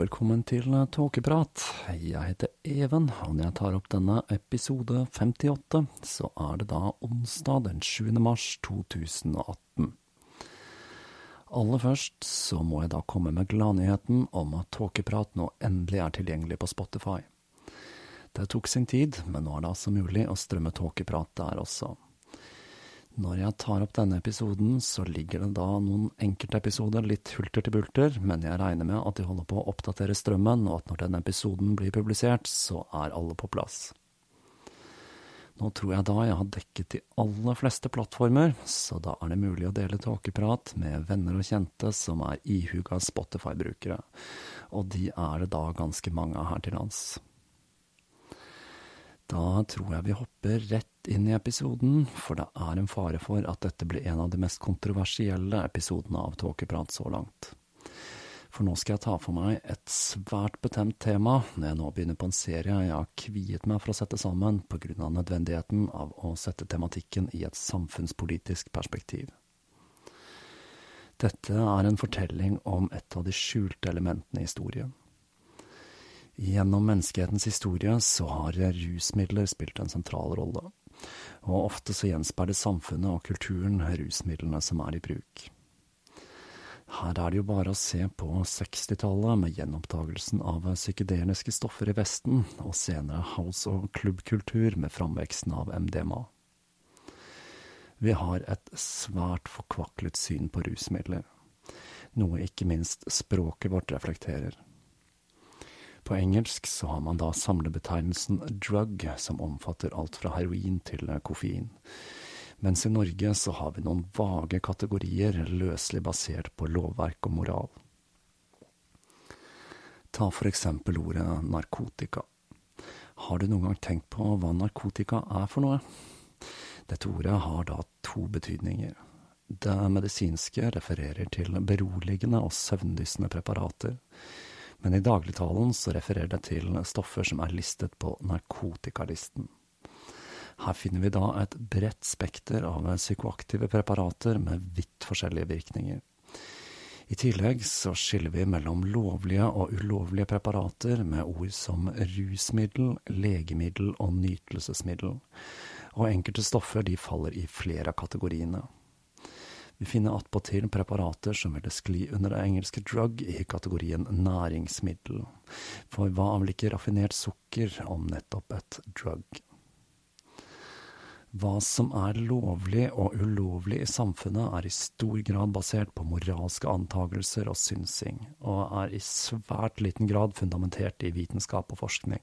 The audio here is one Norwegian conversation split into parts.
velkommen til Tåkeprat. Jeg heter Even, og når jeg tar opp denne episode 58, så er det da onsdag den 7. mars 2018. Aller først så må jeg da komme med gladnyheten om at Tåkeprat nå endelig er tilgjengelig på Spotify. Det tok sin tid, men nå er det altså mulig å strømme Tåkeprat der også. Når jeg tar opp denne episoden, så ligger det da noen enkeltepisoder litt hulter til bulter, men jeg regner med at de holder på å oppdatere strømmen, og at når denne episoden blir publisert, så er alle på plass. Nå tror jeg da jeg har dekket de aller fleste plattformer, så da er det mulig å dele tåkeprat med venner og kjente som er ihuga Spotify-brukere, og de er det da ganske mange av her til lands. Da tror jeg vi hopper rett inn i episoden, for det er en fare for at dette blir en av de mest kontroversielle episodene av Tåkeprat så langt. For nå skal jeg ta for meg et svært betemt tema når jeg nå begynner på en serie jeg har kviet meg for å sette sammen av nødvendigheten av å sette tematikken i et samfunnspolitisk perspektiv. Dette er en fortelling om et av de skjulte elementene i historien. Gjennom menneskehetens historie så har rusmidler spilt en sentral rolle, og ofte så gjenspeiler samfunnet og kulturen rusmidlene som er i bruk. Her er det jo bare å se på 60-tallet med gjenoppdagelsen av psykedeliske stoffer i Vesten, og senere house- og klubbkultur med framveksten av MDMA. Vi har et svært forkvaklet syn på rusmidler, noe ikke minst språket vårt reflekterer. På engelsk så har man da samlebetegnelsen drug, som omfatter alt fra heroin til koffein. Mens i Norge så har vi noen vage kategorier løselig basert på lovverk og moral. Ta for eksempel ordet narkotika. Har du noen gang tenkt på hva narkotika er for noe? Dette ordet har da to betydninger. Det medisinske refererer til beroligende og søvndyssende preparater, men i dagligtalen så refererer det til stoffer som er listet på narkotikalisten. Her finner vi da et bredt spekter av psykoaktive preparater med vidt forskjellige virkninger. I tillegg så skiller vi mellom lovlige og ulovlige preparater med ord som rusmiddel, legemiddel og nytelsesmiddel, og enkelte stoffer de faller i flere av kategoriene. Vi finner attpåtil preparater som vil skli under det engelske drug i kategorien næringsmiddel, for hva er ikke raffinert sukker om nettopp et drug? Hva som er lovlig og ulovlig i samfunnet, er i stor grad basert på moralske antagelser og synsing, og er i svært liten grad fundamentert i vitenskap og forskning.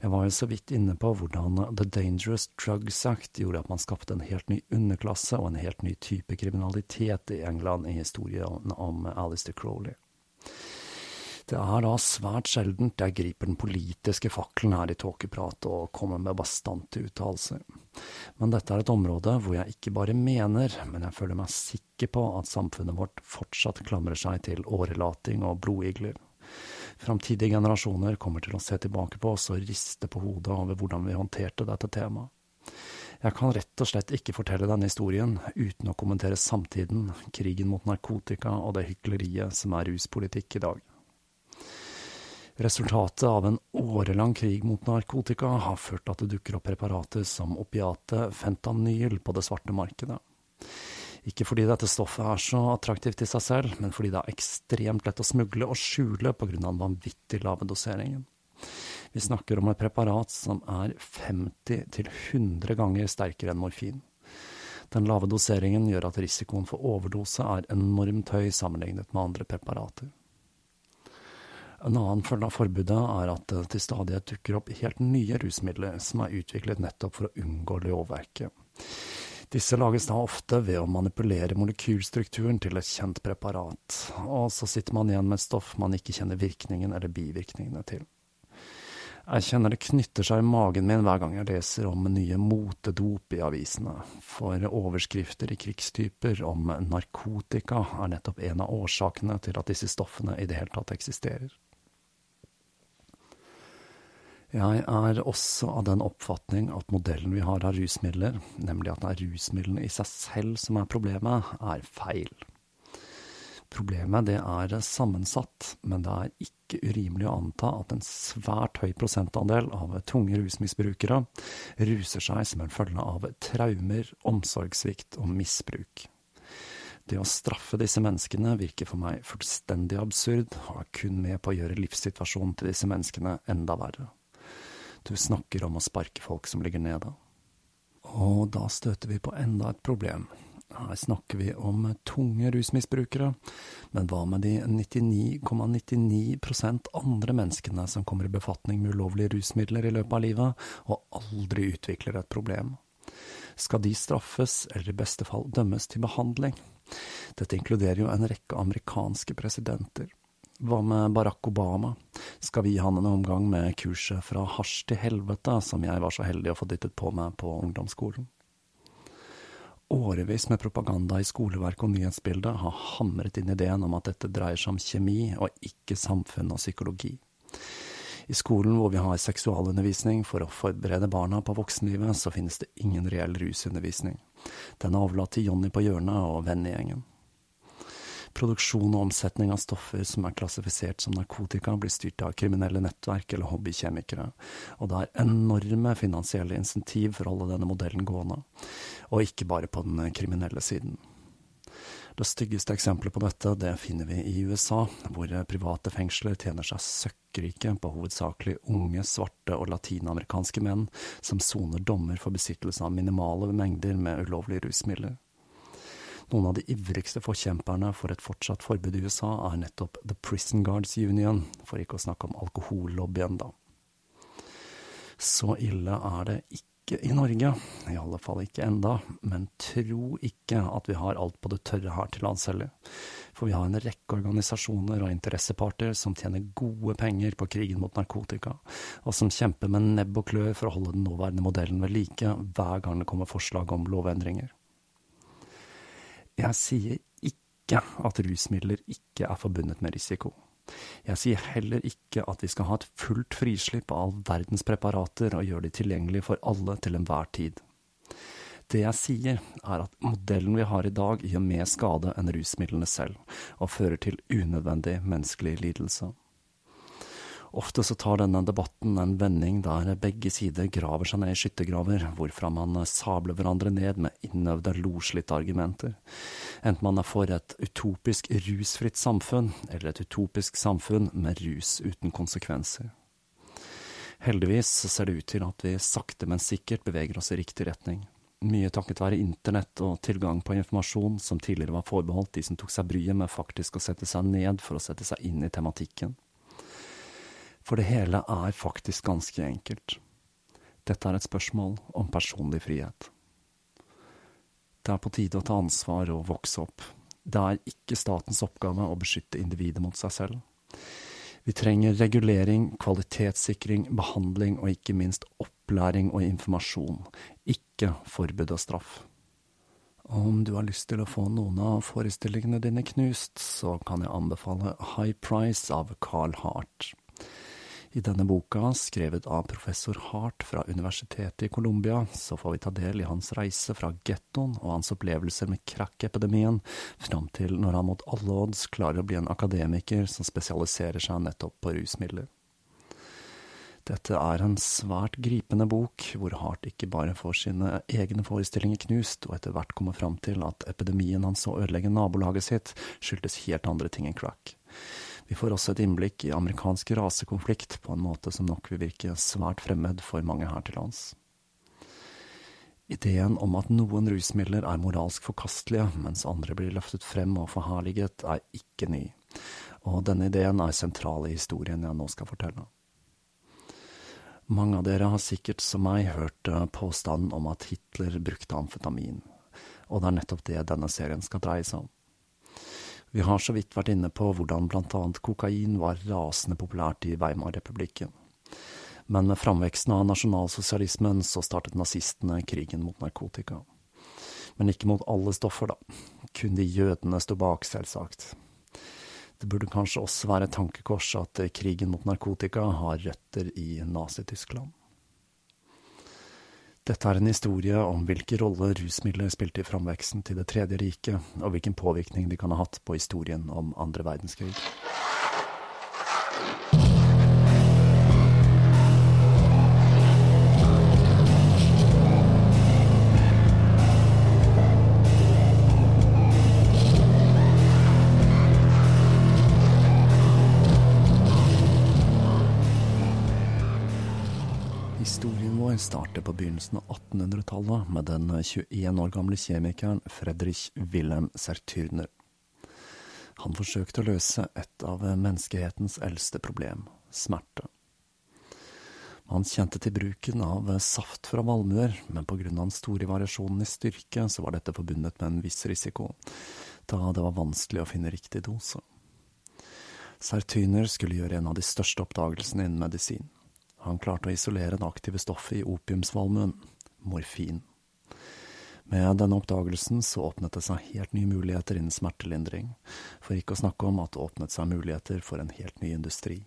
Jeg var jo så vidt inne på hvordan The Dangerous Drugs Act gjorde at man skapte en helt ny underklasse og en helt ny type kriminalitet i England i historien om Alistair Crowley. Det er da svært sjeldent jeg griper den politiske fakkelen her i tåkeprat og kommer med bastante uttalelser. Men dette er et område hvor jeg ikke bare mener, men jeg føler meg sikker på at samfunnet vårt fortsatt klamrer seg til årelating og blodigler. Framtidige generasjoner kommer til å se tilbake på oss og riste på hodet over hvordan vi håndterte dette temaet. Jeg kan rett og slett ikke fortelle denne historien uten å kommentere samtiden, krigen mot narkotika og det hykleriet som er ruspolitikk i dag. Resultatet av en årelang krig mot narkotika har ført til at det dukker opp preparater som opiatet fentanyl på det svarte markedet. Ikke fordi dette stoffet er så attraktivt i seg selv, men fordi det er ekstremt lett å smugle og skjule av den vanvittig lave doseringen. Vi snakker om et preparat som er 50–100 ganger sterkere enn morfin. Den lave doseringen gjør at risikoen for overdose er enormt høy sammenlignet med andre preparater. En annen følge av forbudet er at det til stadighet dukker opp helt nye rusmidler som er utviklet nettopp for å unngå lovverket. Disse lages da ofte ved å manipulere molekylstrukturen til et kjent preparat, og så sitter man igjen med et stoff man ikke kjenner virkningen eller bivirkningene til. Jeg kjenner det knytter seg i magen min hver gang jeg leser om nye motedop i avisene, for overskrifter i krigstyper om narkotika er nettopp en av årsakene til at disse stoffene i det hele tatt eksisterer. Jeg er også av den oppfatning at modellen vi har av rusmidler, nemlig at det er rusmidlene i seg selv som er problemet, er feil. Problemet det er sammensatt, men det er ikke urimelig å anta at en svært høy prosentandel av tunge rusmisbrukere ruser seg som en følge av traumer, omsorgssvikt og misbruk. Det å straffe disse menneskene virker for meg fullstendig absurd, og er kun med på å gjøre livssituasjonen til disse menneskene enda verre. Du snakker om å sparke folk som ligger nede. Og da støter vi på enda et problem. Her snakker vi om tunge rusmisbrukere, men hva med de 99,99 ,99 andre menneskene som kommer i befatning med ulovlige rusmidler i løpet av livet, og aldri utvikler et problem? Skal de straffes, eller i beste fall dømmes til behandling? Dette inkluderer jo en rekke amerikanske presidenter. Hva med Barack Obama? Skal vi gi han en omgang med kurset Fra hasj til helvete, som jeg var så heldig å få dyttet på meg på ungdomsskolen? Årevis med propaganda i skoleverk og nyhetsbildet har hamret inn ideen om at dette dreier seg om kjemi og ikke samfunn og psykologi. I skolen hvor vi har seksualundervisning for å forberede barna på voksenlivet, så finnes det ingen reell rusundervisning. Den er overlatt til Jonny på hjørnet og vennegjengen. Produksjon og omsetning av stoffer som er klassifisert som narkotika, blir styrt av kriminelle nettverk eller hobbykjemikere, og det er enorme finansielle insentiv for å holde denne modellen gående, og ikke bare på den kriminelle siden. Det styggeste eksempelet på dette det finner vi i USA, hvor private fengsler tjener seg søkkrike på hovedsakelig unge, svarte og latinamerikanske menn som soner dommer for besittelse av minimale mengder med ulovlige rusmidler. Noen av de ivrigste forkjemperne for et fortsatt forbud i USA er nettopp The Prison Guards Union, for ikke å snakke om alkohollobbyen, da. Så ille er det ikke i Norge, i alle fall ikke enda, men tro ikke at vi har alt på det tørre her til lands heller. For vi har en rekke organisasjoner og interesseparter som tjener gode penger på krigen mot narkotika, og som kjemper med nebb og klør for å holde den nåværende modellen ved like hver gang det kommer forslag om lovendringer. Jeg sier ikke at rusmidler ikke er forbundet med risiko. Jeg sier heller ikke at vi skal ha et fullt frislipp av all verdens preparater og gjøre de tilgjengelige for alle til enhver tid. Det jeg sier, er at modellen vi har i dag, gjør mer skade enn rusmidlene selv, og fører til unødvendig menneskelig lidelse. Ofte så tar denne debatten en vending der begge sider graver seg ned i skyttergraver, hvorfra man sabler hverandre ned med innøvde, loslitte argumenter. Enten man er for et utopisk rusfritt samfunn, eller et utopisk samfunn med rus uten konsekvenser. Heldigvis ser det ut til at vi sakte, men sikkert beveger oss i riktig retning. Mye takket være internett og tilgang på informasjon som tidligere var forbeholdt de som tok seg bryet med faktisk å sette seg ned for å sette seg inn i tematikken. For det hele er faktisk ganske enkelt. Dette er et spørsmål om personlig frihet. Det er på tide å ta ansvar og vokse opp. Det er ikke statens oppgave å beskytte individet mot seg selv. Vi trenger regulering, kvalitetssikring, behandling og ikke minst opplæring og informasjon, ikke forbud og straff. Om du har lyst til å få noen av forestillingene dine knust, så kan jeg anbefale High Price av Carl Hart. I denne boka, skrevet av professor Hart fra Universitetet i Colombia, så får vi ta del i hans reise fra gettoen og hans opplevelser med crack-epidemien, fram til når han mot alle odds klarer å bli en akademiker som spesialiserer seg nettopp på rusmidler. Dette er en svært gripende bok, hvor Hart ikke bare får sine egne forestillinger knust, og etter hvert kommer fram til at epidemien han så ødelegge nabolaget sitt, skyldtes helt andre ting enn crack. Vi får også et innblikk i amerikansk rasekonflikt på en måte som nok vil virke svært fremmed for mange her til lands. Ideen om at noen rusmidler er moralsk forkastelige, mens andre blir løftet frem og forherliget, er ikke ny, og denne ideen er sentral i historien jeg nå skal fortelle. Mange av dere har sikkert som meg hørt eh, påstanden om at Hitler brukte amfetamin, og det er nettopp det denne serien skal dreie seg om. Vi har så vidt vært inne på hvordan annet kokain var rasende populært i Weimar-republikken. Men med framveksten av nasjonalsosialismen så startet nazistene krigen mot narkotika. Men ikke mot alle stoffer, da. Kun de jødene sto bak, selvsagt. Det burde kanskje også være et tankekors at krigen mot narkotika har røtter i Nazi-Tyskland. Dette er en historie om hvilke roller rusmidler spilte i framveksten til Det tredje riket, og hvilken påvirkning de kan ha hatt på historien om andre verdenskrig. På begynnelsen av 1800-tallet med den 21 år gamle kjemikeren Fredrich Wilhelm Sertürner. Han forsøkte å løse et av menneskehetens eldste problem, smerte. Han kjente til bruken av saft fra valmuer, men av den store variasjonen i styrke, så var dette forbundet med en viss risiko, da det var vanskelig å finne riktig dose. Sertyner skulle gjøre en av de største oppdagelsene innen medisin. Han klarte å isolere det aktive stoffet i opiumsvalmuen, morfin. Med denne oppdagelsen så åpnet det seg helt nye muligheter innen smertelindring, for ikke å snakke om at det åpnet seg muligheter for en helt ny industri.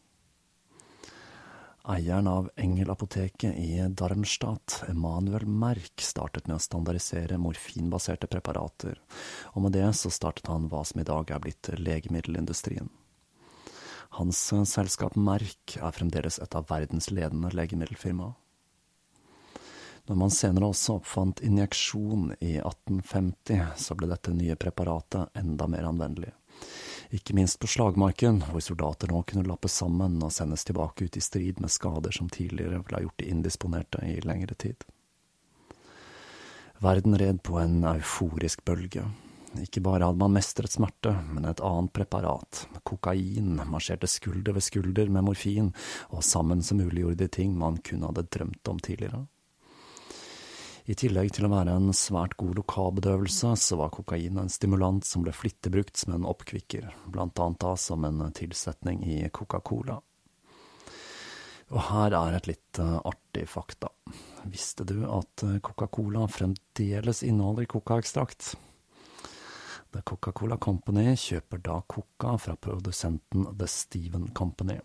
Eieren av Engel-apoteket i Darmstadt, Emanuel Merck, startet med å standardisere morfinbaserte preparater, og med det så startet han hva som i dag er blitt legemiddelindustrien. Hans eh, selskap Merck er fremdeles et av verdens ledende legemiddelfirmaer. Når man senere også oppfant injeksjon i 1850, så ble dette nye preparatet enda mer anvendelig. Ikke minst på slagmarken, hvor soldater nå kunne lappes sammen og sendes tilbake ut i strid med skader som tidligere ble gjort de indisponerte i lengre tid. Verden red på en euforisk bølge, ikke bare hadde man mestret smerte, men et annet preparat, kokain, marsjerte skulder ved skulder med morfin, og sammen som muliggjorde de ting man kun hadde drømt om tidligere. I tillegg til å være en svært god lokalbedøvelse, så var kokain en stimulant som ble flittig brukt som en oppkvikker, blant annet da som en tilsetning i Coca-Cola. Og her er et litt uh, artig fakta. Visste du at eh, Coca-Cola fremdeles inneholder cocaekstrakt? The Coca-Cola Company kjøper da coca fra produsenten The Steven Company.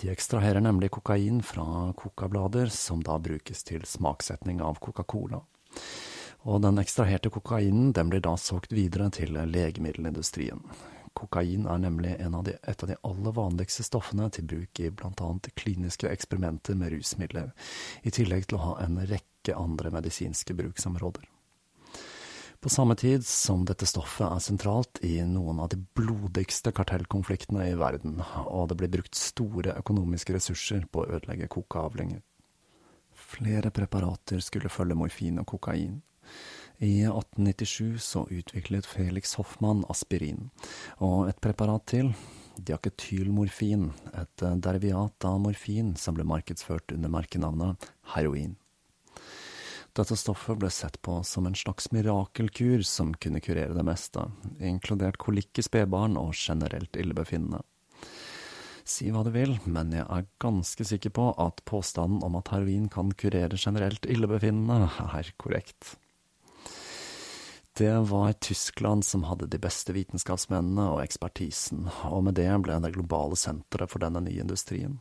De ekstraherer nemlig kokain fra kokablader, som da brukes til smaksetning av Coca-Cola. Og den ekstraherte kokainen den blir da solgt videre til legemiddelindustrien. Kokain er nemlig av de, et av de aller vanligste stoffene til bruk i annet kliniske eksperimenter med rusmidler, i tillegg til å ha en rekke andre medisinske bruksområder. På samme tid som dette stoffet er sentralt i noen av de blodigste kartellkonfliktene i verden, og det blir brukt store økonomiske ressurser på å ødelegge kokaavlinger. Flere preparater skulle følge morfin og kokain. I 1897 så utviklet Felix Hoffmann aspirin, og et preparat til, diaketylmorfin, et derviat av morfin som ble markedsført under merkenavnet heroin. Dette stoffet ble sett på som en slags mirakelkur som kunne kurere det meste, inkludert kolikk i spedbarn og generelt illebefinnende. Si hva du vil, men jeg er ganske sikker på at påstanden om at heroin kan kurere generelt illebefinnende, er korrekt. Det var Tyskland som hadde de beste vitenskapsmennene og ekspertisen, og med det ble det globale senteret for denne nye industrien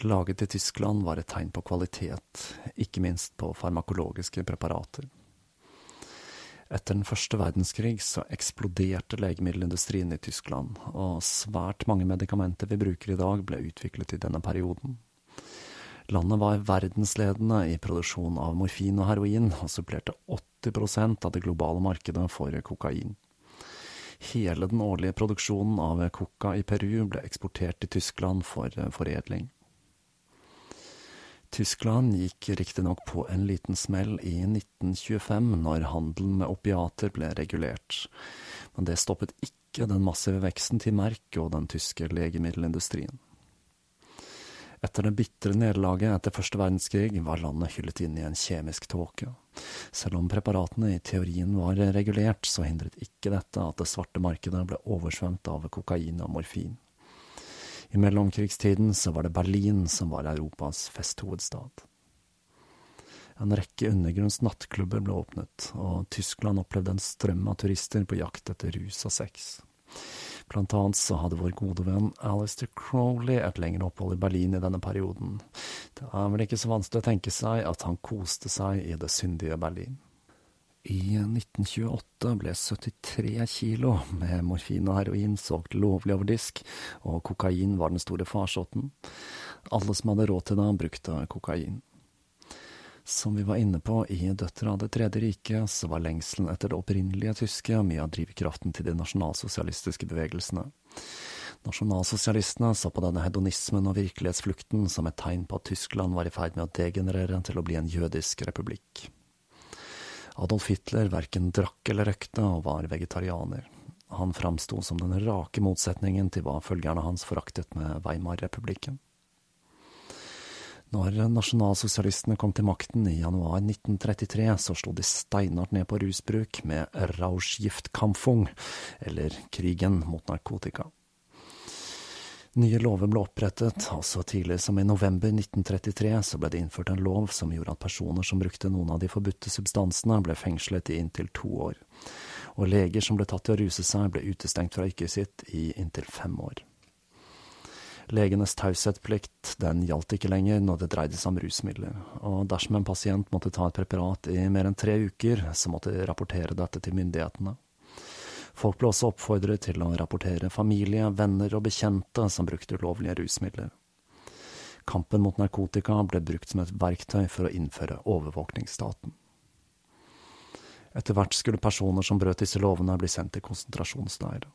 laget i Tyskland var et tegn på kvalitet, ikke minst på farmakologiske preparater. Etter den første verdenskrig så eksploderte legemiddelindustrien i Tyskland, og svært mange medikamenter vi bruker i dag ble utviklet i denne perioden. Landet var verdensledende i produksjon av morfin og heroin, og supplerte 80% av det globale markedet for kokain. Hele den årlige produksjonen av coca i Peru ble eksportert til Tyskland for foredling. Tyskland gikk riktignok på en liten smell i 1925, når handelen med opiater ble regulert, men det stoppet ikke den massive veksten til Merk og den tyske legemiddelindustrien. Etter det bitre nederlaget etter første verdenskrig var landet hyllet inn i en kjemisk tåke. Selv om preparatene i teorien var regulert, så hindret ikke dette at det svarte markedet ble oversvømt av kokain og morfin. I mellomkrigstiden så var det Berlin som var Europas festhovedstad. En rekke undergrunns nattklubber ble åpnet, og Tyskland opplevde en strøm av turister på jakt etter rus og sex. Blant annet så hadde vår gode venn Alistair Crowley et lengre opphold i Berlin i denne perioden. Det er vel ikke så vanskelig å tenke seg at han koste seg i det syndige Berlin. I 1928 ble 73 kilo med morfin og heroin solgt lovlig over disk, og kokain var den store farsotten. Alle som hadde råd til det, brukte kokain. Som vi var inne på i Døtre av Det tredje riket, så var lengselen etter det opprinnelige tyske mye av drivkraften til de nasjonalsosialistiske bevegelsene. Nasjonalsosialistene så på denne hedonismen og virkelighetsflukten som et tegn på at Tyskland var i ferd med å degenerere til å bli en jødisk republikk. Adolf Hitler verken drakk eller røkte og var vegetarianer. Han framsto som den rake motsetningen til hva følgerne hans foraktet med Weimar-republikken. Når nasjonalsosialistene kom til makten i januar 1933, så slo de steinhardt ned på rusbruk med Rauschgiftkampfung, eller krigen mot narkotika. Nye lover ble opprettet, og så tidlig som i november 1933 så ble det innført en lov som gjorde at personer som brukte noen av de forbudte substansene, ble fengslet i inntil to år, og leger som ble tatt til å ruse seg, ble utestengt fra yrket sitt i inntil fem år. Legenes taushetsplikt den gjaldt ikke lenger når det dreide seg om rusmidler, og dersom en pasient måtte ta et preparat i mer enn tre uker, så måtte de rapportere dette til myndighetene. Folk ble også oppfordret til å rapportere familie, venner og bekjente som brukte ulovlige rusmidler. Kampen mot narkotika ble brukt som et verktøy for å innføre overvåkningsstaten. Etter hvert skulle personer som brøt disse lovene, bli sendt til konsentrasjonsleirer.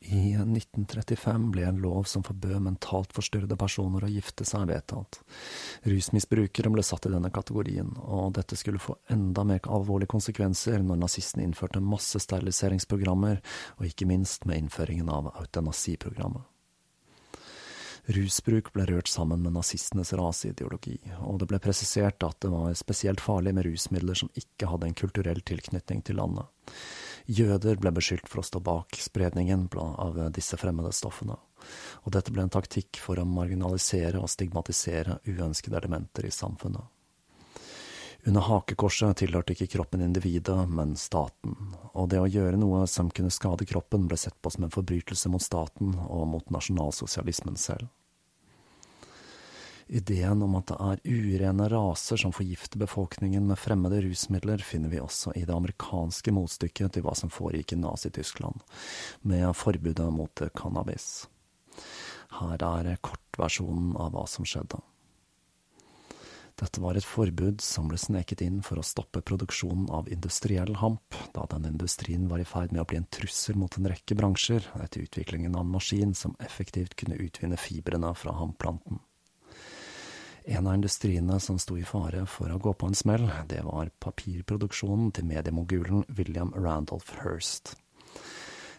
I 1935 ble en lov som forbød mentalt forstyrrede personer å gifte seg, vedtatt. Rusmisbrukere ble satt i denne kategorien, og dette skulle få enda mer alvorlige konsekvenser når nazistene innførte massesteriliseringsprogrammer, og ikke minst med innføringen av eutanasiprogrammet. Rusbruk ble rørt sammen med nazistenes raseideologi, og det ble presisert at det var spesielt farlig med rusmidler som ikke hadde en kulturell tilknytning til landet. Jøder ble beskyldt for å stå bak spredningen av disse fremmede stoffene, og dette ble en taktikk for å marginalisere og stigmatisere uønskede elementer i samfunnet. Under hakekorset tilhørte ikke kroppen individet, men staten, og det å gjøre noe som kunne skade kroppen, ble sett på som en forbrytelse mot staten og mot nasjonalsosialismen selv. Ideen om at det er urene raser som forgifter befolkningen med fremmede rusmidler, finner vi også i det amerikanske motstykket til hva som foregikk i Nazi-Tyskland, med forbudet mot cannabis. Her er kortversjonen av hva som skjedde. Dette var et forbud som ble sneket inn for å stoppe produksjonen av industriell hamp, da den industrien var i ferd med å bli en trussel mot en rekke bransjer etter utviklingen av en maskin som effektivt kunne utvinne fibrene fra hampplanten. En av industriene som sto i fare for å gå på en smell, det var papirproduksjonen til mediemogulen William Randolph Hirst.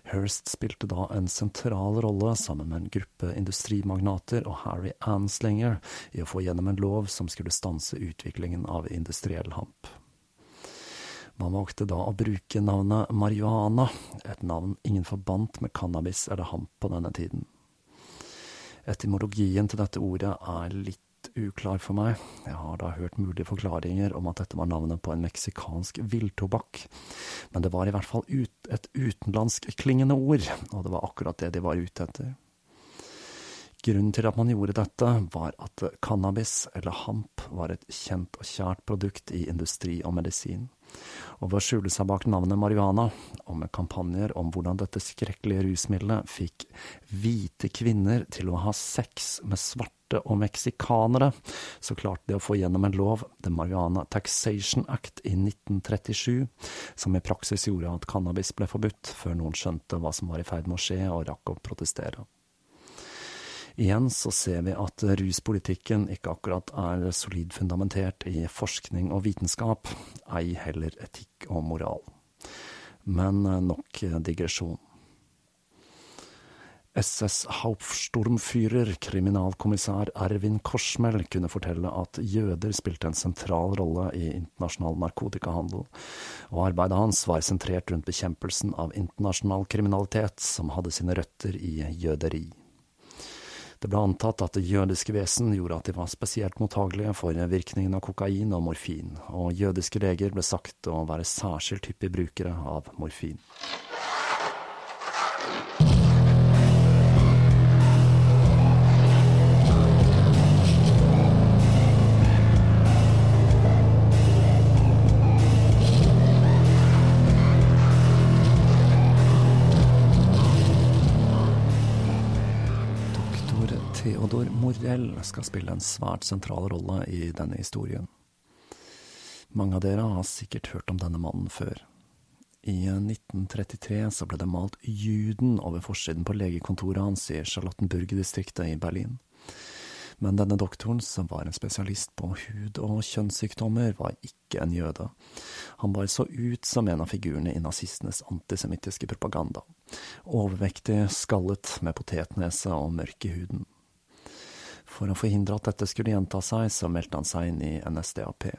Hirst spilte da en sentral rolle sammen med en gruppe industrimagnater og Harry Anslinger i å få gjennom en lov som skulle stanse utviklingen av industriell hamp. Man valgte da å bruke navnet marihuana, et navn ingen forbandt med cannabis eller hamp på denne tiden. Etymologien til dette ordet er litt uklar for meg. Jeg har da hørt mulige forklaringer om at dette var navnet på en meksikansk villtobakk, men det var i hvert fall ut, et utenlandskklingende ord, og det var akkurat det de var ute etter. Grunnen til at man gjorde dette, var at cannabis, eller hamp, var et kjent og kjært produkt i industri og medisin og ved å skjule seg bak navnet marihuana, og med kampanjer om hvordan dette skrekkelige rusmiddelet fikk hvite kvinner til å ha sex med svarte og meksikanere, så klarte de å få gjennom en lov, The Marihuana Taxation Act i 1937, som i praksis gjorde at cannabis ble forbudt, før noen skjønte hva som var i ferd med å skje og rakk å protestere. Igjen så ser vi at ruspolitikken ikke akkurat er solid fundamentert i forskning og vitenskap, ei heller etikk og moral. Men nok digresjon. SS Hauptsturmführer, kriminalkommissær Ervin Korsmell, kunne fortelle at jøder spilte en sentral rolle i internasjonal narkotikahandel, og arbeidet hans var sentrert rundt bekjempelsen av internasjonal kriminalitet som hadde sine røtter i jøderi. Det ble antatt at det jødiske vesen gjorde at de var spesielt mottagelige for virkningen av kokain og morfin, og jødiske leger ble sagt å være særskilt hyppige brukere av morfin. Theodor skal spille en svært sentral rolle i denne historien. Mange av dere har sikkert hørt om denne mannen før. I 1933 så ble det malt Juden over forsiden på legekontoret hans i Charlottenburg-distriktet i Berlin. Men denne doktoren, som var en spesialist på hud- og kjønnssykdommer, var ikke en jøde. Han bare så ut som en av figurene i nazistenes antisemittiske propaganda. Overvektig, skallet, med potetnese og mørk i huden. For å forhindre at dette skulle gjenta seg, så meldte han seg inn i NSDAP.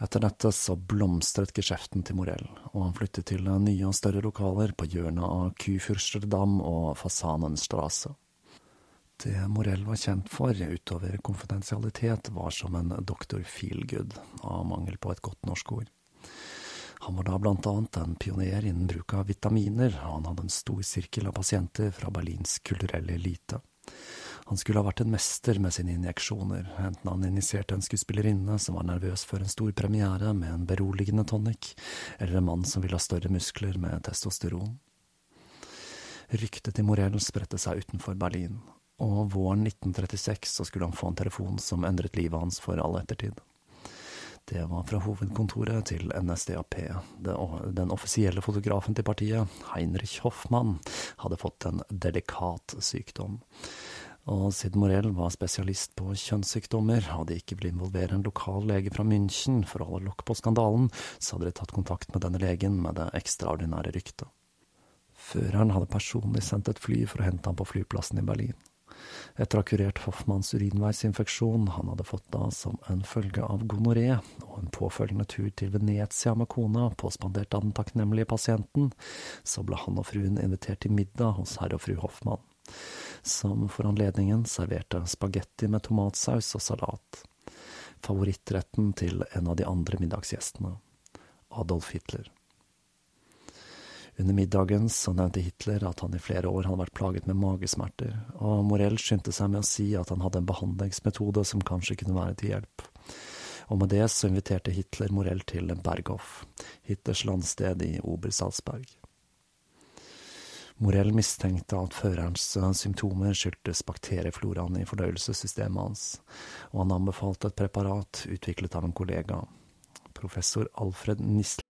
Etter dette så blomstret geskjeften til Morell, og han flyttet til nye og større lokaler på hjørnet av Kufürsterdam og Fasanenstrasse. Det Morell var kjent for, utover konfidensialitet, var som en doktor feelgood, av mangel på et godt norsk ord. Han var da blant annet en pioner innen bruk av vitaminer, og han hadde en stor sirkel av pasienter fra Berlins kulturelle elite. Han skulle ha vært en mester med sine injeksjoner, enten han injiserte en skuespillerinne som var nervøs for en stor premiere med en beroligende tonic, eller en mann som ville ha større muskler med testosteron. Ryktet til Morell spredte seg utenfor Berlin, og våren 1936 så skulle han få en telefon som endret livet hans for all ettertid. Det var fra hovedkontoret til NSDAP. Den offisielle fotografen til partiet, Heinrich Hoffmann, hadde fått en delikat sykdom. Og siden Morell var spesialist på kjønnssykdommer, og de ikke ville involvere en lokal lege fra München for å holde lokk på skandalen, så hadde de tatt kontakt med denne legen med det ekstraordinære ryktet. Føreren hadde personlig sendt et fly for å hente ham på flyplassen i Berlin. Etter å ha kurert Hoffmanns urinveisinfeksjon han hadde fått da som en følge av gonoré, og en påfølgende tur til Venezia med kona, påspandert av den takknemlige pasienten, så ble han og fruen invitert til middag hos herr og fru Hoffmann, som for anledningen serverte spagetti med tomatsaus og salat, favorittretten til en av de andre middagsgjestene, Adolf Hitler. Under middagen så nevnte Hitler at han i flere år hadde vært plaget med magesmerter, og Morell skyndte seg med å si at han hadde en behandlingsmetode som kanskje kunne være til hjelp. Og med det så inviterte Hitler Morell til Berghof, Hitlers landsted i Obersalzberg. Morell mistenkte at førerens symptomer skyldtes bakteriefloraen i fordøyelsessystemet hans, og han anbefalte et preparat utviklet av en kollega, professor Alfred Nisle.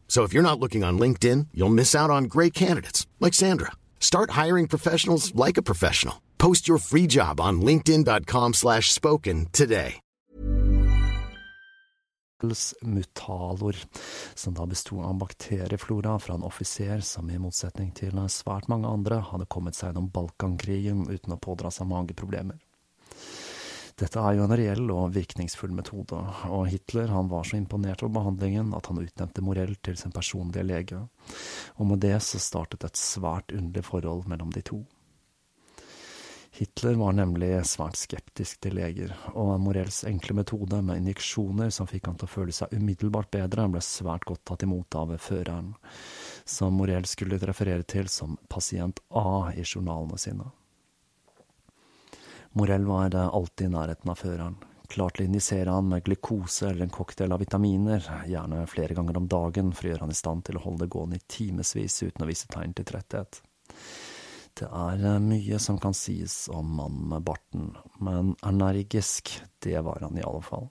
So if you're not looking on LinkedIn, you'll miss out on great candidates like Sandra. Start hiring professionals like a professional. Post your free job on linkedin.com slash spoken today. mutalor, som da besto av bakterieflora fra en offiser som i motsetning til svært mange andre hadde kommet seg gjennom Balkankrigen uten å pådra seg mageproblemer. Dette er jo en reell og virkningsfull metode, og Hitler han var så imponert over behandlingen at han utnevnte Morell til sin personlige lege, og med det så startet et svært underlig forhold mellom de to. Hitler var nemlig svært skeptisk til leger, og Morells enkle metode med injeksjoner som fikk han til å føle seg umiddelbart bedre, ble svært godt tatt imot av føreren, som Morell skulle referere til som pasient A i journalene sine. Morell var alltid i nærheten av føreren, Klart til å injisere han med glukose eller en cocktail av vitaminer, gjerne flere ganger om dagen for å gjøre han i stand til å holde det gående i timevis uten å vise tegn til tretthet. Det er mye som kan sies om mannen med barten, men energisk, det var han i alle fall.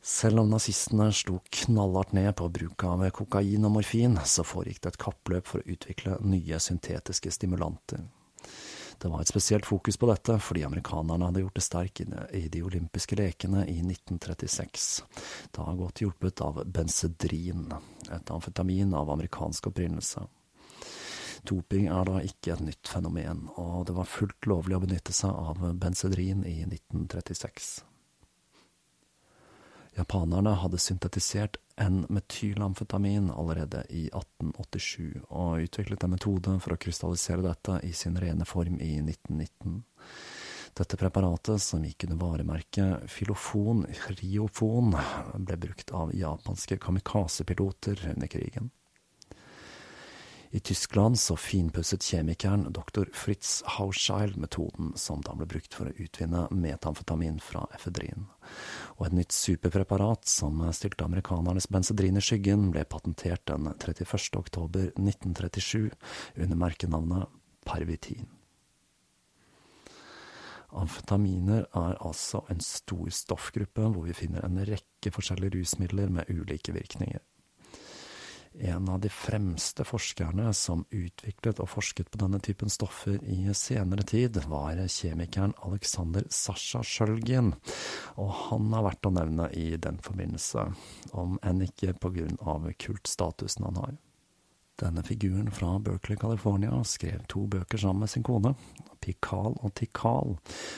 Selv om nazistene slo knallhardt ned på bruk av kokain og morfin, så foregikk det et kappløp for å utvikle nye syntetiske stimulanter. Det var et spesielt fokus på dette fordi amerikanerne hadde gjort det sterk i de olympiske lekene i 1936, da godt hjulpet av benzedrin, et amfetamin av amerikansk opprinnelse. Doping er da ikke et nytt fenomen, og det var fullt lovlig å benytte seg av benzedrin i 1936. Japanerne hadde syntetisert N-metylamfetamin allerede i 1887, og utviklet en metode for å krystallisere dette i sin rene form i 1919. Dette preparatet, som gikk under varemerket Filofon Riofon, ble brukt av japanske kamikazepiloter under krigen. I Tyskland så finpusset kjemikeren dr. Fritz Hauschild metoden som da ble brukt for å utvinne metamfetamin fra efedrin. Og et nytt superpreparat som stilte amerikanernes benzedrin i skyggen, ble patentert den 31. oktober 1937 under merkenavnet Pervitin. Amfetaminer er altså en stor stoffgruppe hvor vi finner en rekke forskjellige rusmidler med ulike virkninger. En av de fremste forskerne som utviklet og forsket på denne typen stoffer i senere tid, var kjemikeren Alexander Sasha Sjølgin, og han har vært å nevne i den forbindelse, om enn ikke på grunn av kultstatusen han har. Denne figuren fra Berkeley, California, skrev to bøker sammen med sin kone, Pikal og Tikal,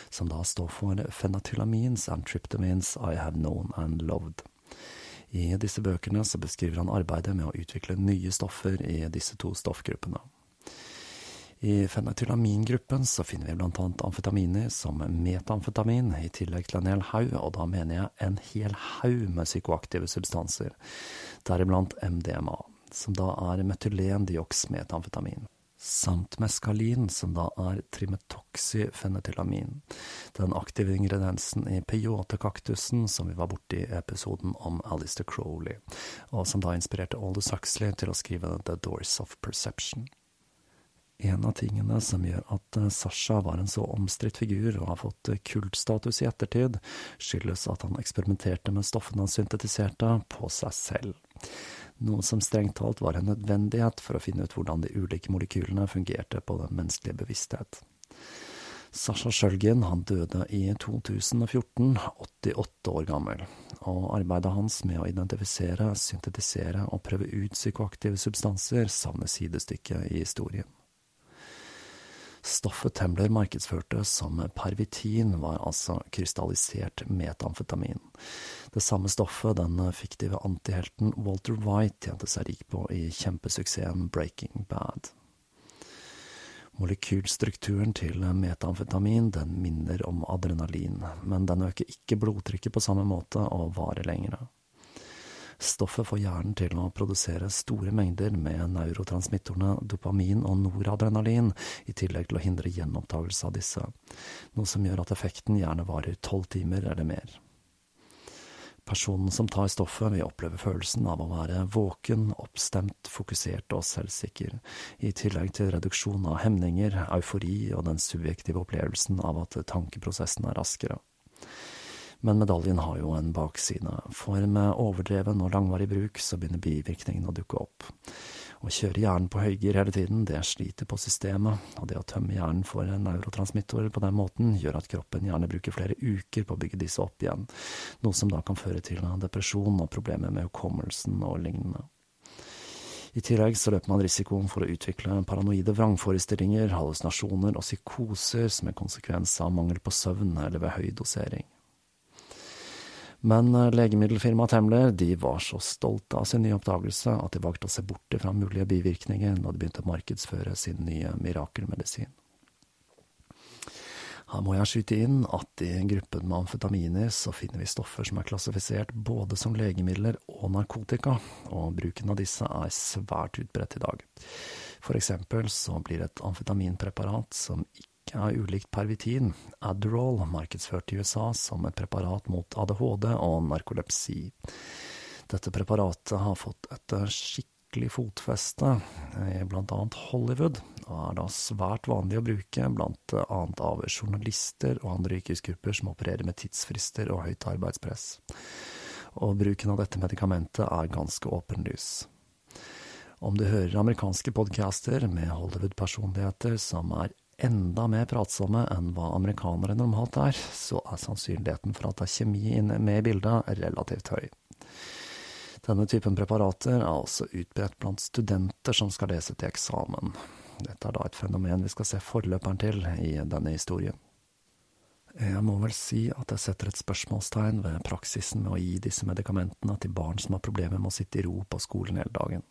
som da står for Phenatylamines and Tryptamines I Have Known and Loved. I disse bøkene så beskriver han arbeidet med å utvikle nye stoffer i disse to stoffgruppene. I fenethylamingruppen så finner vi blant annet amfetaminer som metamfetamin, i tillegg til en hel haug, og da mener jeg en hel haug med psykoaktive substanser, deriblant MDMA, som da er metylendioxmetamfetamin, samt meskalin, som da er trimetoxyfenetylamin, den aktive ingrediensen i peyote-kaktusen som vi var borti i episoden om Alistair Crowley, og som da inspirerte Aldous Huxley til å skrive The Doors of Perception. En av tingene som gjør at eh, Sasha var en så omstridt figur og har fått eh, kultstatus i ettertid, skyldes at han eksperimenterte med stoffene han syntetiserte, på seg selv. Noe som strengt talt var en nødvendighet for å finne ut hvordan de ulike molekylene fungerte på den menneskelige bevissthet. Sasha Sjølgin han døde i 2014, 88 år gammel, og arbeidet hans med å identifisere, syntetisere og prøve ut psykoaktive substanser savner sidestykke i historien. Stoffet Tembler markedsførte som pervitin, var altså krystallisert metamfetamin. Det samme stoffet den fiktive antihelten Walter White tjente seg rik på i kjempesuksessen Breaking Bad. Molekylstrukturen til metamfetamin den minner om adrenalin, men den øker ikke blodtrykket på samme måte og varer lengre. Stoffet får hjernen til å produsere store mengder med neurotransmittorene dopamin og noradrenalin, i tillegg til å hindre gjenopptakelse av disse, noe som gjør at effekten gjerne varer tolv timer eller mer. Personen som tar stoffet, vil oppleve følelsen av å være våken, oppstemt, fokusert og selvsikker, i tillegg til reduksjon av hemninger, eufori og den subjektive opplevelsen av at tankeprosessen er raskere. Men medaljen har jo en bakside, for med overdreven og langvarig bruk så begynner bivirkningene å dukke opp. Å kjøre hjernen på høygir hele tiden, det sliter på systemet, og det å tømme hjernen for neurotransmittorer på den måten gjør at kroppen gjerne bruker flere uker på å bygge disse opp igjen, noe som da kan føre til depresjon og problemer med hukommelsen og lignende. I tillegg så løper man risikoen for å utvikle paranoide vrangforestillinger, hallusinasjoner og psykoser som en konsekvens av mangel på søvn eller ved høy dosering. Men eh, legemiddelfirmaet Temler de var så stolte av sin nye oppdagelse at de valgte å se bort fra mulige bivirkninger når de begynte å markedsføre sin nye mirakelmedisin. Her må jeg skyte inn at i gruppen med amfetaminer så finner vi stoffer som er klassifisert både som legemidler og narkotika, og bruken av disse er svært utbredt i dag. For eksempel så blir et amfetaminpreparat som av ulikt pervitin, Adderall, markedsført i USA som et preparat mot ADHD og narkolepsi. Dette preparatet har fått et skikkelig fotfeste i annet Hollywood, og er da svært vanlig å bruke annet av journalister og andre yrkesgrupper som opererer med tidsfrister og høyt arbeidspress. Og bruken av dette medikamentet er ganske åpenlys. Om du hører amerikanske podcaster med Hollywood-personligheter som er enda mer pratsomme enn hva amerikanere normalt er, så er sannsynligheten for at det er kjemi med i bildet relativt høy. Denne typen preparater er også utbredt blant studenter som skal lese til eksamen. Dette er da et fenomen vi skal se forløperen til i denne historien. Jeg må vel si at jeg setter et spørsmålstegn ved praksisen med å gi disse medikamentene til barn som har problemer med å sitte i ro på skolen hele dagen.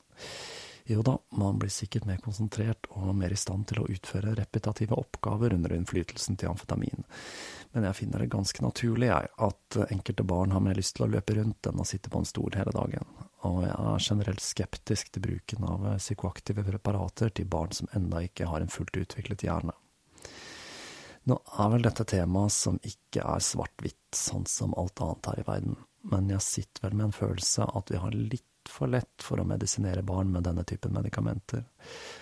Jo da, man blir sikkert mer konsentrert og mer i stand til å utføre repetitive oppgaver under innflytelsen til amfetamin, men jeg finner det ganske naturlig, jeg, at enkelte barn har mer lyst til å løpe rundt enn å sitte på en stol hele dagen, og jeg er generelt skeptisk til bruken av psykoaktive preparater til barn som enda ikke har en fullt utviklet hjerne. Nå er vel dette temaet som ikke er svart-hvitt, sånn som alt annet her i verden, men jeg sitter vel med en følelse at vi har litt altfor lett for å medisinere barn med denne typen medikamenter.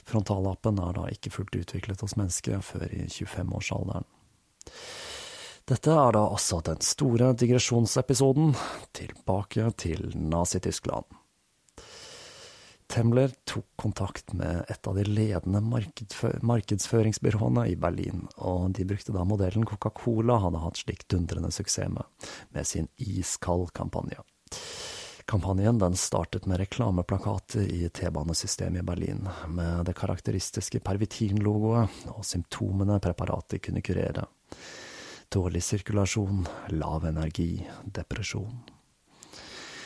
Frontallappen er da ikke fullt utviklet hos mennesker før i 25-årsalderen. Dette er da altså den store digresjonsepisoden, tilbake til Nazi-Tyskland. Temler tok kontakt med et av de ledende markedsføringsbyråene i Berlin, og de brukte da modellen Coca-Cola hadde hatt slik dundrende suksess med, med sin Iskald-kampanje. Kampanjen den startet med reklameplakater i T-banesystemet i Berlin, med det karakteristiske Pervitin-logoet og symptomene preparatet kunne kurere. Dårlig sirkulasjon, lav energi, depresjon.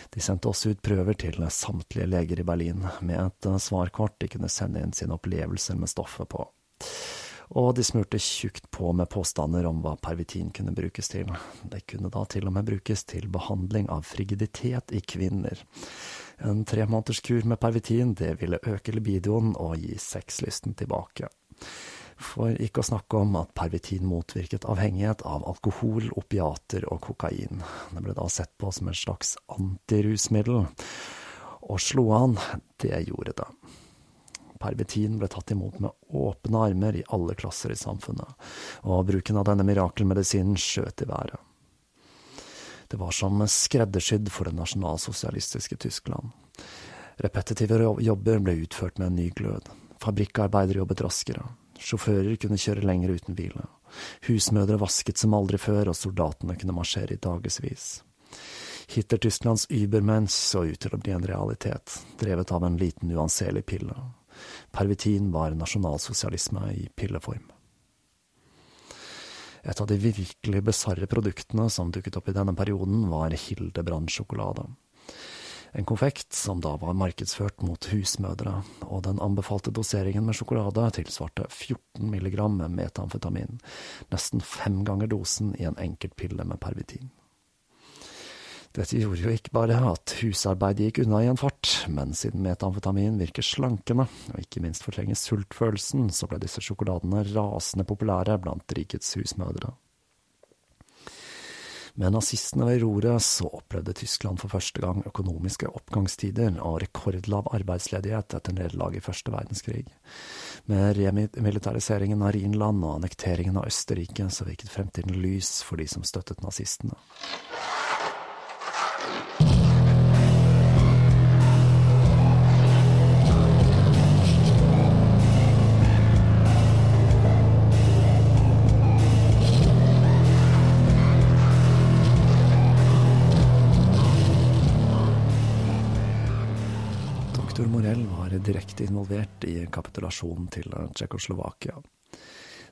De sendte også ut prøver til samtlige leger i Berlin, med et svarkort de kunne sende inn sine opplevelser med stoffet på. Og de smurte tjukt på med påstander om hva pervitin kunne brukes til. Det kunne da til og med brukes til behandling av frigiditet i kvinner. En tremånederskur med pervitin det ville øke libidoen og gi sexlysten tilbake. For ikke å snakke om at pervitin motvirket avhengighet av alkohol, opiater og kokain. Det ble da sett på som en slags antirusmiddel. Og slo an, det gjorde det. Pervitin ble tatt imot med åpne armer i alle klasser i samfunnet, og bruken av denne mirakelmedisinen skjøt i været. Det var som skreddersydd for det nasjonalsosialistiske Tyskland. Repetitive jobber ble utført med en ny glød. Fabrikkarbeidere jobbet raskere. Sjåfører kunne kjøre lenger uten hvile. Husmødre vasket som aldri før, og soldatene kunne marsjere i dagevis. Hitler-Tysklands übermensch så ut til å bli en realitet, drevet av en liten uanselig pille. Pervitin var nasjonalsosialisme i pilleform. Et av de virkelig bisarre produktene som dukket opp i denne perioden, var Hildebrand-sjokolade. En konfekt som da var markedsført mot husmødre, og den anbefalte doseringen med sjokolade tilsvarte 14 milligram metamfetamin, nesten fem ganger dosen i en enkelt pille med pervitin. Dette gjorde jo ikke bare at husarbeidet gikk unna i en fart, men siden metamfetamin virker slankende, og ikke minst fortrenger sultfølelsen, så ble disse sjokoladene rasende populære blant rikets husmødre. Med nazistene ved roret så opplevde Tyskland for første gang økonomiske oppgangstider og rekordlav arbeidsledighet etter nederlaget i første verdenskrig. Med remilitariseringen av Rhinland og annekteringen av Østerrike så virket fremtiden lys for de som støttet nazistene. Direkte involvert i kapitulasjonen til Tsjekkoslovakia.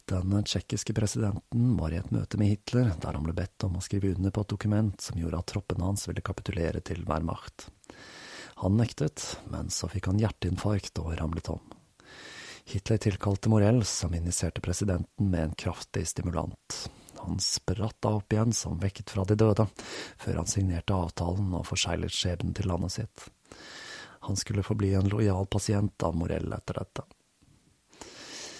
Den tsjekkiske presidenten var i et møte med Hitler, der han ble bedt om å skrive under på et dokument som gjorde at troppene hans ville kapitulere til Wehrmacht. Han nektet, men så fikk han hjerteinfarkt og ramlet om. Hitler tilkalte Morell, som injiserte presidenten med en kraftig stimulant. Han spratt da opp igjen som vekket fra de døde, før han signerte avtalen og forseglet skjebnen til landet sitt. Han skulle forbli en lojal pasient av Morell etter dette.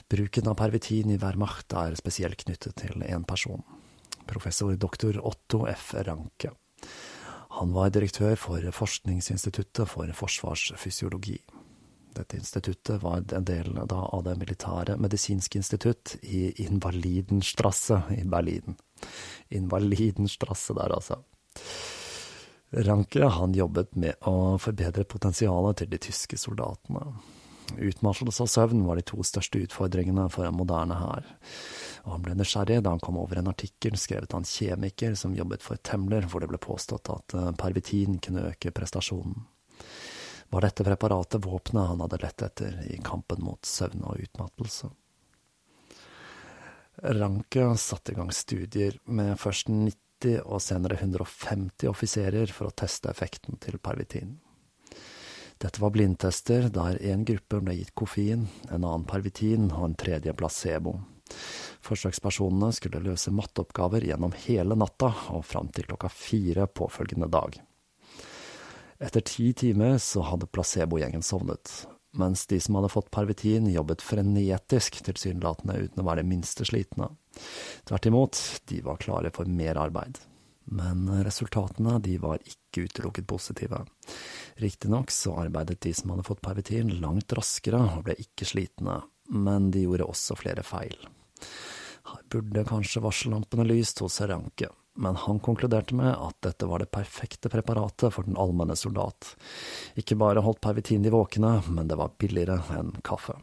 Bruken av pervitin i Wehrmacht er spesielt knyttet til én person, professor doktor Otto F. Ranke. Han var direktør for Forskningsinstituttet for forsvarsfysiologi. Dette instituttet var en del av det militære medisinske institutt i Invalidenstrasse i Berlin. Invalidenstrasse der, altså. Ranke han jobbet med å forbedre potensialet til de tyske soldatene. Utmattelse og søvn var de to største utfordringene for en moderne hær, og han ble nysgjerrig da han kom over en artikkel skrevet av en kjemiker som jobbet for Temler, hvor det ble påstått at pervitin kunne øke prestasjonen. Var dette preparatet våpenet han hadde lett etter i kampen mot søvn og utmattelse? Ranke satte i gang studier med først 90 og senere 150 offiserer for å teste effekten til pervitin. Dette var blindtester der en gruppe ble gitt koffein, en annen pervitin og en tredje placebo. Forsøkspersonene skulle løse matteoppgaver gjennom hele natta og fram til klokka fire påfølgende dag. Etter ti timer så hadde placebogjengen sovnet, mens de som hadde fått pervitin, jobbet frenetisk tilsynelatende uten å være det minste slitne. Tvert imot, de var klare for mer arbeid. Men resultatene de var ikke utelukket positive. Riktignok så arbeidet de som hadde fått pervitin langt raskere og ble ikke slitne, men de gjorde også flere feil. Her burde kanskje varsellampene lyst hos Ranke, men han konkluderte med at dette var det perfekte preparatet for den allmenne soldat. Ikke bare holdt pervitin de våkne, men det var billigere enn kaffe.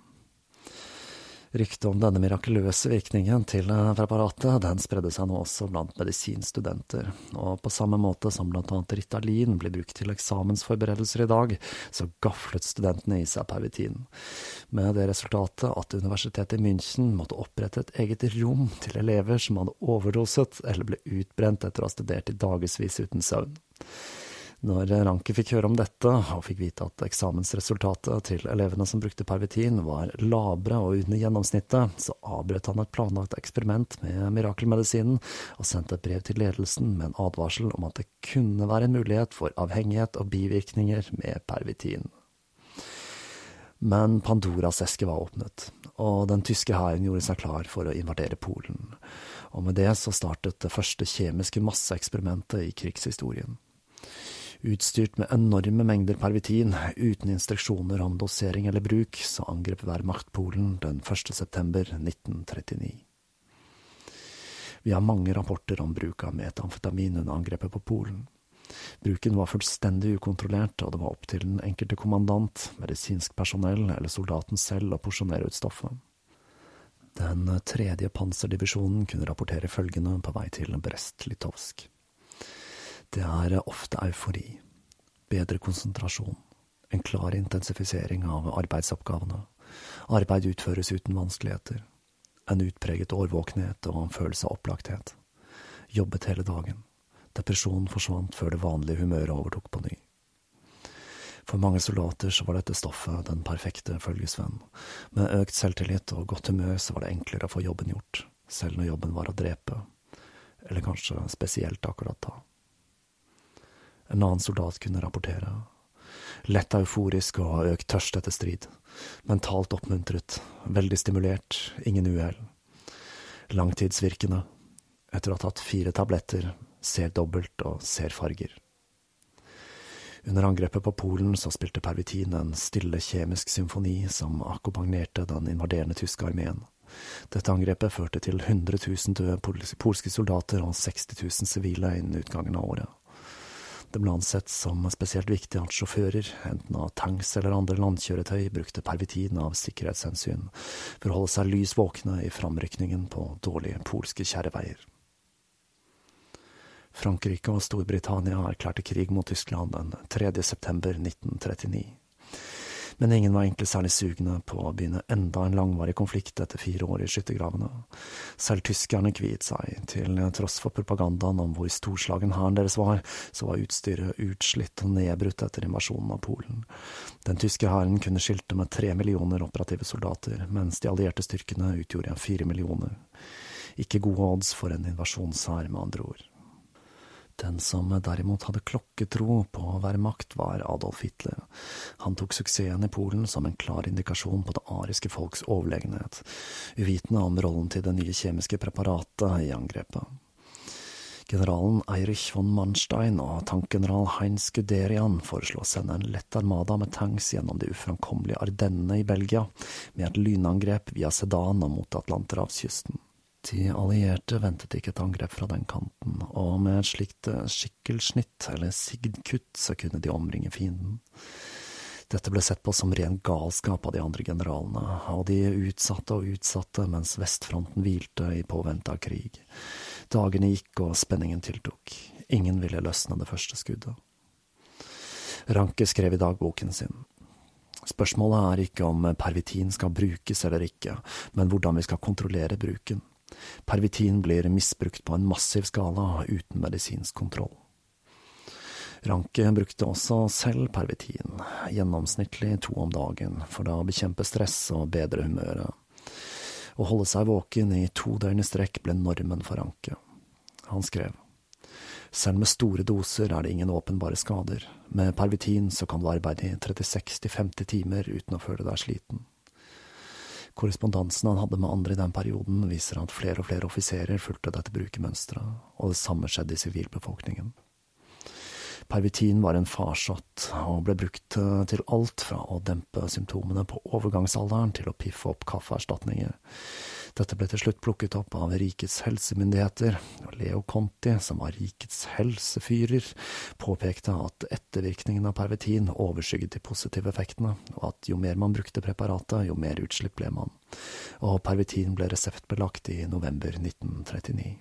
Ryktet om denne mirakuløse virkningen til preparatet, den spredde seg nå også blant medisinstudenter, og på samme måte som blant annet Ritalin blir brukt til eksamensforberedelser i dag, så gaflet studentene i seg pervitin, med det resultatet at universitetet i München måtte opprette et eget rom til elever som hadde overdoset eller ble utbrent etter å ha studert i dagevis uten søvn. Når Ranke fikk høre om dette, og fikk vite at eksamensresultatet til elevene som brukte pervitin var labre og under gjennomsnittet, så avbrøt han et planlagt eksperiment med mirakelmedisinen og sendte et brev til ledelsen med en advarsel om at det kunne være en mulighet for avhengighet og bivirkninger med pervitin. Men Pandoras eske var åpnet, og den tyske hæren gjorde seg klar for å invadere Polen. Og med det så startet det første kjemiske masseeksperimentet i krigshistorien. Utstyrt med enorme mengder pervitin, uten instruksjoner om dosering eller bruk, så angrep Wehrmacht Polen den 1. september 1939. Vi har mange rapporter om bruk av metamfetamin under angrepet på Polen. Bruken var fullstendig ukontrollert, og det var opp til den enkelte kommandant, medisinsk personell eller soldaten selv å porsjonere ut stoffet. Den tredje panserdivisjonen kunne rapportere følgende på vei til Brest-Litovsk. Det er ofte eufori, bedre konsentrasjon, en klar intensifisering av arbeidsoppgavene, arbeid utføres uten vanskeligheter, en utpreget årvåkenhet og en følelse av opplagthet, jobbet hele dagen, depresjonen forsvant før det vanlige humøret overtok på ny. For mange soldater så var dette stoffet den perfekte følgesvenn. Med økt selvtillit og godt humør så var det enklere å få jobben gjort, selv når jobben var å drepe, eller kanskje spesielt akkurat da. En annen soldat kunne rapportere. Lett euforisk og økt tørst etter strid. Mentalt oppmuntret, veldig stimulert, ingen uhell. Langtidsvirkende. Etter å ha tatt fire tabletter, ser dobbelt og ser farger. Under angrepet på Polen så spilte pervitin en stille kjemisk symfoni som akkompagnerte den invaderende tyske armeen. Dette angrepet førte til 100 000 døde polske soldater og 60 000 sivile innen utgangen av året. Det ble ansett som spesielt viktig at sjåfører, enten av tanks eller andre landkjøretøy, brukte pervitin av sikkerhetshensyn for å holde seg lys våkne i framrykningen på dårlige polske kjerreveier. Frankrike og Storbritannia erklærte krig mot Tyskland den 3. september 1939 men ingen var egentlig særlig sugne på å begynne enda en langvarig konflikt etter fire år i skyttergravene. Selv tyskerne kviet seg, til tross for propagandaen om hvor storslagen hæren deres var, så var utstyret utslitt og nedbrutt etter invasjonen av Polen. Den tyske hæren kunne skilte med tre millioner operative soldater, mens de allierte styrkene utgjorde fire millioner. Ikke gode odds for en invasjonshær, med andre ord. Den som derimot hadde klokketro på å være makt, var Adolf Hitler. Han tok suksessen i Polen som en klar indikasjon på det ariske folks overlegenhet, uvitende om rollen til det nye kjemiske preparatet i angrepet. Generalen Eirich von Manstein og tankgeneral Heinz Guderian foreslo å sende en lett armada med tanks gjennom de uframkommelige Ardennene i Belgia, med et lynangrep via Sedan og mot Atlanterhavskysten. De allierte ventet ikke et angrep fra den kanten, og med et slikt eh, skikkelsnitt, eller sigdkutt, så kunne de omringe fienden. Dette ble sett på som ren galskap av de andre generalene, og de utsatte og utsatte mens vestfronten hvilte i påvente av krig. Dagene gikk og spenningen tiltok. Ingen ville løsne det første skuddet. Ranke skrev i dagboken sin. Spørsmålet er ikke om pervitin skal brukes eller ikke, men hvordan vi skal kontrollere bruken. Pervitin blir misbrukt på en massiv skala uten medisinsk kontroll. Ranke brukte også selv pervitin, gjennomsnittlig to om dagen, for da å bekjempe stress og bedre humøret. Å holde seg våken i to døgn i strekk ble normen for Ranke. Han skrev. Selv med store doser er det ingen åpenbare skader. Med pervitin så kan du arbeide i 36–50 timer uten å føle deg sliten. Korrespondansen han hadde med andre i den perioden, viser at flere og flere offiserer fulgte dette brukermønsteret, og det samme skjedde i sivilbefolkningen. Pervitin var en farsott, og ble brukt eh, til alt fra å dempe symptomene på overgangsalderen til å piffe opp kaffeerstatninger. Dette ble til slutt plukket opp av rikets helsemyndigheter, og Leo Conti, som var rikets helsefyrer, påpekte at ettervirkningen av pervitin overskygget de positive effektene, og at jo mer man brukte preparatet, jo mer utslipp ble man, og pervitin ble reseptbelagt i november 1939.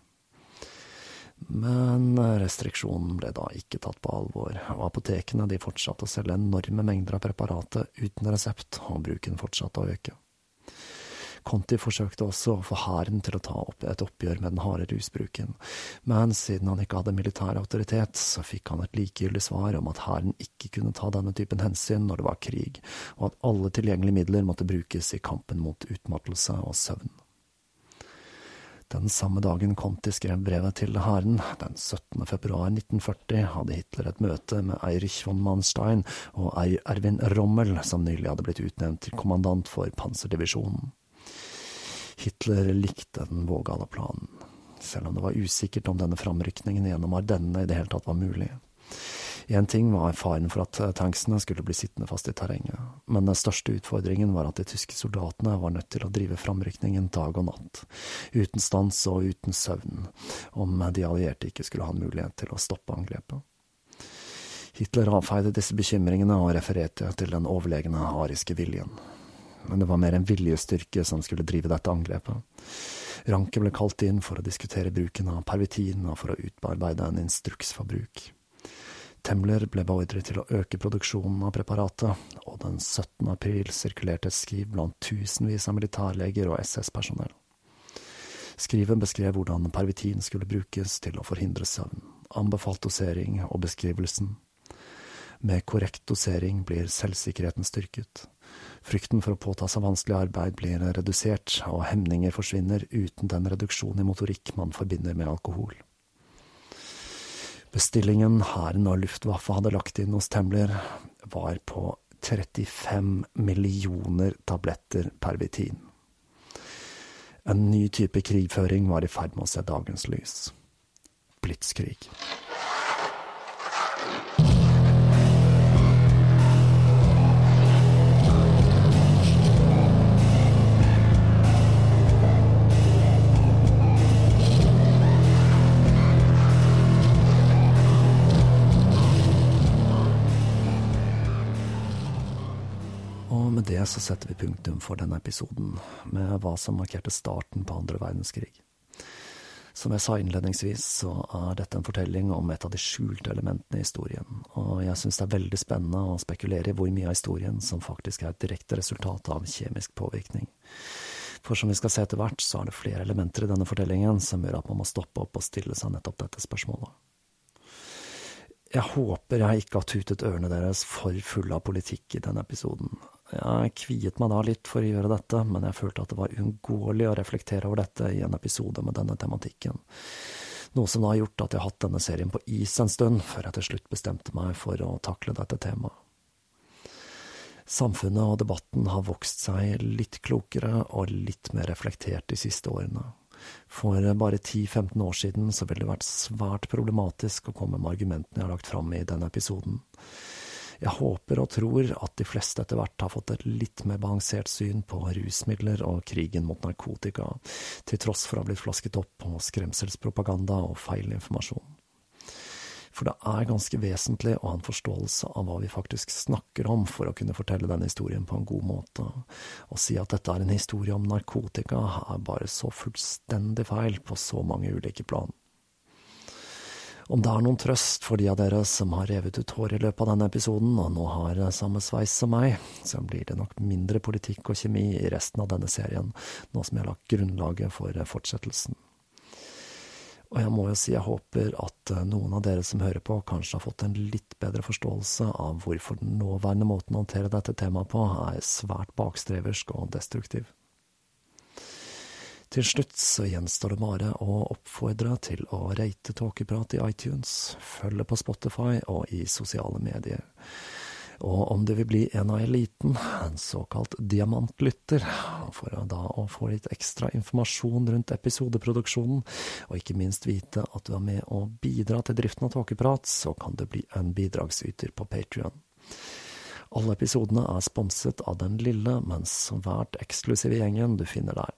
Men restriksjonen ble da ikke tatt på alvor, og apotekene de fortsatte å selge enorme mengder av preparatet uten resept, og bruken fortsatte å øke. Conti forsøkte også å få hæren til å ta opp et oppgjør med den harde rusbruken, men siden han ikke hadde militær autoritet, så fikk han et likegyldig svar om at hæren ikke kunne ta denne typen hensyn når det var krig, og at alle tilgjengelige midler måtte brukes i kampen mot utmattelse og søvn. Den samme dagen Conti skrev brevet til hæren, den 17. februar 1940, hadde Hitler et møte med Eirich von Manstein og Erwin Rommel, som nylig hadde blitt utnevnt til kommandant for panserdivisjonen. Hitler likte den vågale planen, selv om det var usikkert om denne framrykningen gjennom Ardennene i det hele tatt var mulig. Én ting var faren for at eh, tanksene skulle bli sittende fast i terrenget, men den største utfordringen var at de tyske soldatene var nødt til å drive framrykningen dag og natt, uten stans og uten søvn, om de allierte ikke skulle ha en mulighet til å stoppe angrepet. Hitler avfeide disse bekymringene og refererte til den overlegne ariske viljen. Men det var mer en viljestyrke som skulle drive dette angrepet. Ranke ble kalt inn for å diskutere bruken av pervitin og for å utarbeide en instruks for bruk. Temler ble beordret til å øke produksjonen av preparatet, og den 17. april sirkulerte et skriv blant tusenvis av militærleger og SS-personell. Skrivet beskrev hvordan pervitin skulle brukes til å forhindre søvn, anbefalt dosering og beskrivelsen. Med korrekt dosering blir selvsikkerheten styrket. Frykten for å påta seg vanskelig arbeid blir redusert, og hemninger forsvinner uten den reduksjon i motorikk man forbinder med alkohol. Bestillingen hæren og Luftwaffe hadde lagt inn hos Tembler, var på 35 millioner tabletter pervitin. En ny type krigføring var i ferd med å se dagens lys. Blitzkrig. Det så setter vi punktum for denne episoden, med hva som markerte starten på andre verdenskrig. Som jeg sa innledningsvis, så er dette en fortelling om et av de skjulte elementene i historien, og jeg synes det er veldig spennende å spekulere i hvor mye av historien som faktisk er et direkte resultat av kjemisk påvirkning. For som vi skal se etter hvert, så er det flere elementer i denne fortellingen som gjør at man må stoppe opp og stille seg nettopp dette spørsmålet. Jeg håper jeg ikke har tutet ørene deres for fulle av politikk i denne episoden, jeg kviet meg da litt for å gjøre dette, men jeg følte at det var uunngåelig å reflektere over dette i en episode med denne tematikken. Noe som da har gjort at jeg har hatt denne serien på is en stund, før jeg til slutt bestemte meg for å takle dette temaet. Samfunnet og debatten har vokst seg litt klokere og litt mer reflektert de siste årene. For bare 10–15 år siden så ville det vært svært problematisk å komme med argumentene jeg har lagt fram i denne episoden. Jeg håper og tror at de fleste etter hvert har fått et litt mer balansert syn på rusmidler og krigen mot narkotika, til tross for å ha blitt flasket opp på skremselspropaganda og feilinformasjon. For det er ganske vesentlig å ha en forståelse av hva vi faktisk snakker om, for å kunne fortelle denne historien på en god måte. Å si at dette er en historie om narkotika, er bare så fullstendig feil på så mange ulike plan. Om det er noen trøst for de av dere som har revet ut hår i løpet av denne episoden, og nå har samme sveis som meg, så blir det nok mindre politikk og kjemi i resten av denne serien, nå som jeg har lagt grunnlaget for fortsettelsen. Og jeg må jo si jeg håper at noen av dere som hører på, kanskje har fått en litt bedre forståelse av hvorfor den nåværende måten å håndtere dette temaet på er svært bakstreversk og destruktiv. Til slutt så gjenstår det bare å oppfordre til å rate Tåkeprat i iTunes, følge på Spotify og i sosiale medier. Og om du vil bli en av eliten, en såkalt diamantlytter, for da å få litt ekstra informasjon rundt episodeproduksjonen, og ikke minst vite at du er med å bidra til driften av Tåkeprat, så kan du bli en bidragsyter på Patrion. Alle episodene er sponset av den lille, men svært eksklusive gjengen du finner der.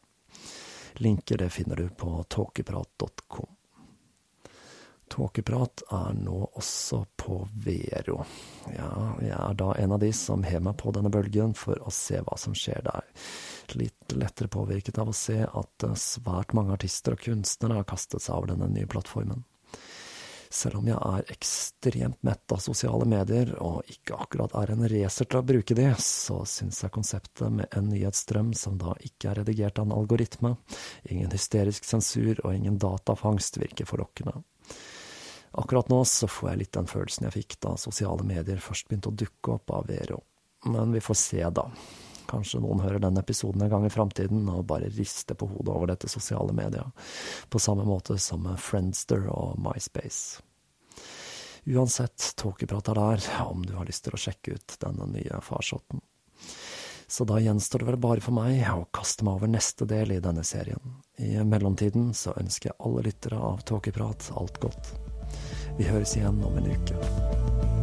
Linker det finner du på tåkeprat.com. Tåkeprat er nå også på Vero. Ja, jeg er da en av de som hever meg på denne bølgen for å se hva som skjer der. Litt lettere påvirket av å se at svært mange artister og kunstnere har kastet seg over denne nye plattformen. Selv om jeg er ekstremt mett av sosiale medier, og ikke akkurat er en racer til å bruke de, så syns jeg konseptet med en nyhetsstrøm som da ikke er redigert av en algoritme, ingen hysterisk sensur og ingen datafangst virker forlokkende. Akkurat nå så får jeg litt den følelsen jeg fikk da sosiale medier først begynte å dukke opp av Vero. Men vi får se, da. Kanskje noen hører denne episoden en gang i framtiden og bare rister på hodet over dette sosiale media, på samme måte som Friendster og MySpace. Uansett, tåkeprat er der, om du har lyst til å sjekke ut denne nye farsotten. Så da gjenstår det vel bare for meg å kaste meg over neste del i denne serien. I mellomtiden så ønsker jeg alle lyttere av Tåkeprat alt godt. Vi høres igjen om en uke.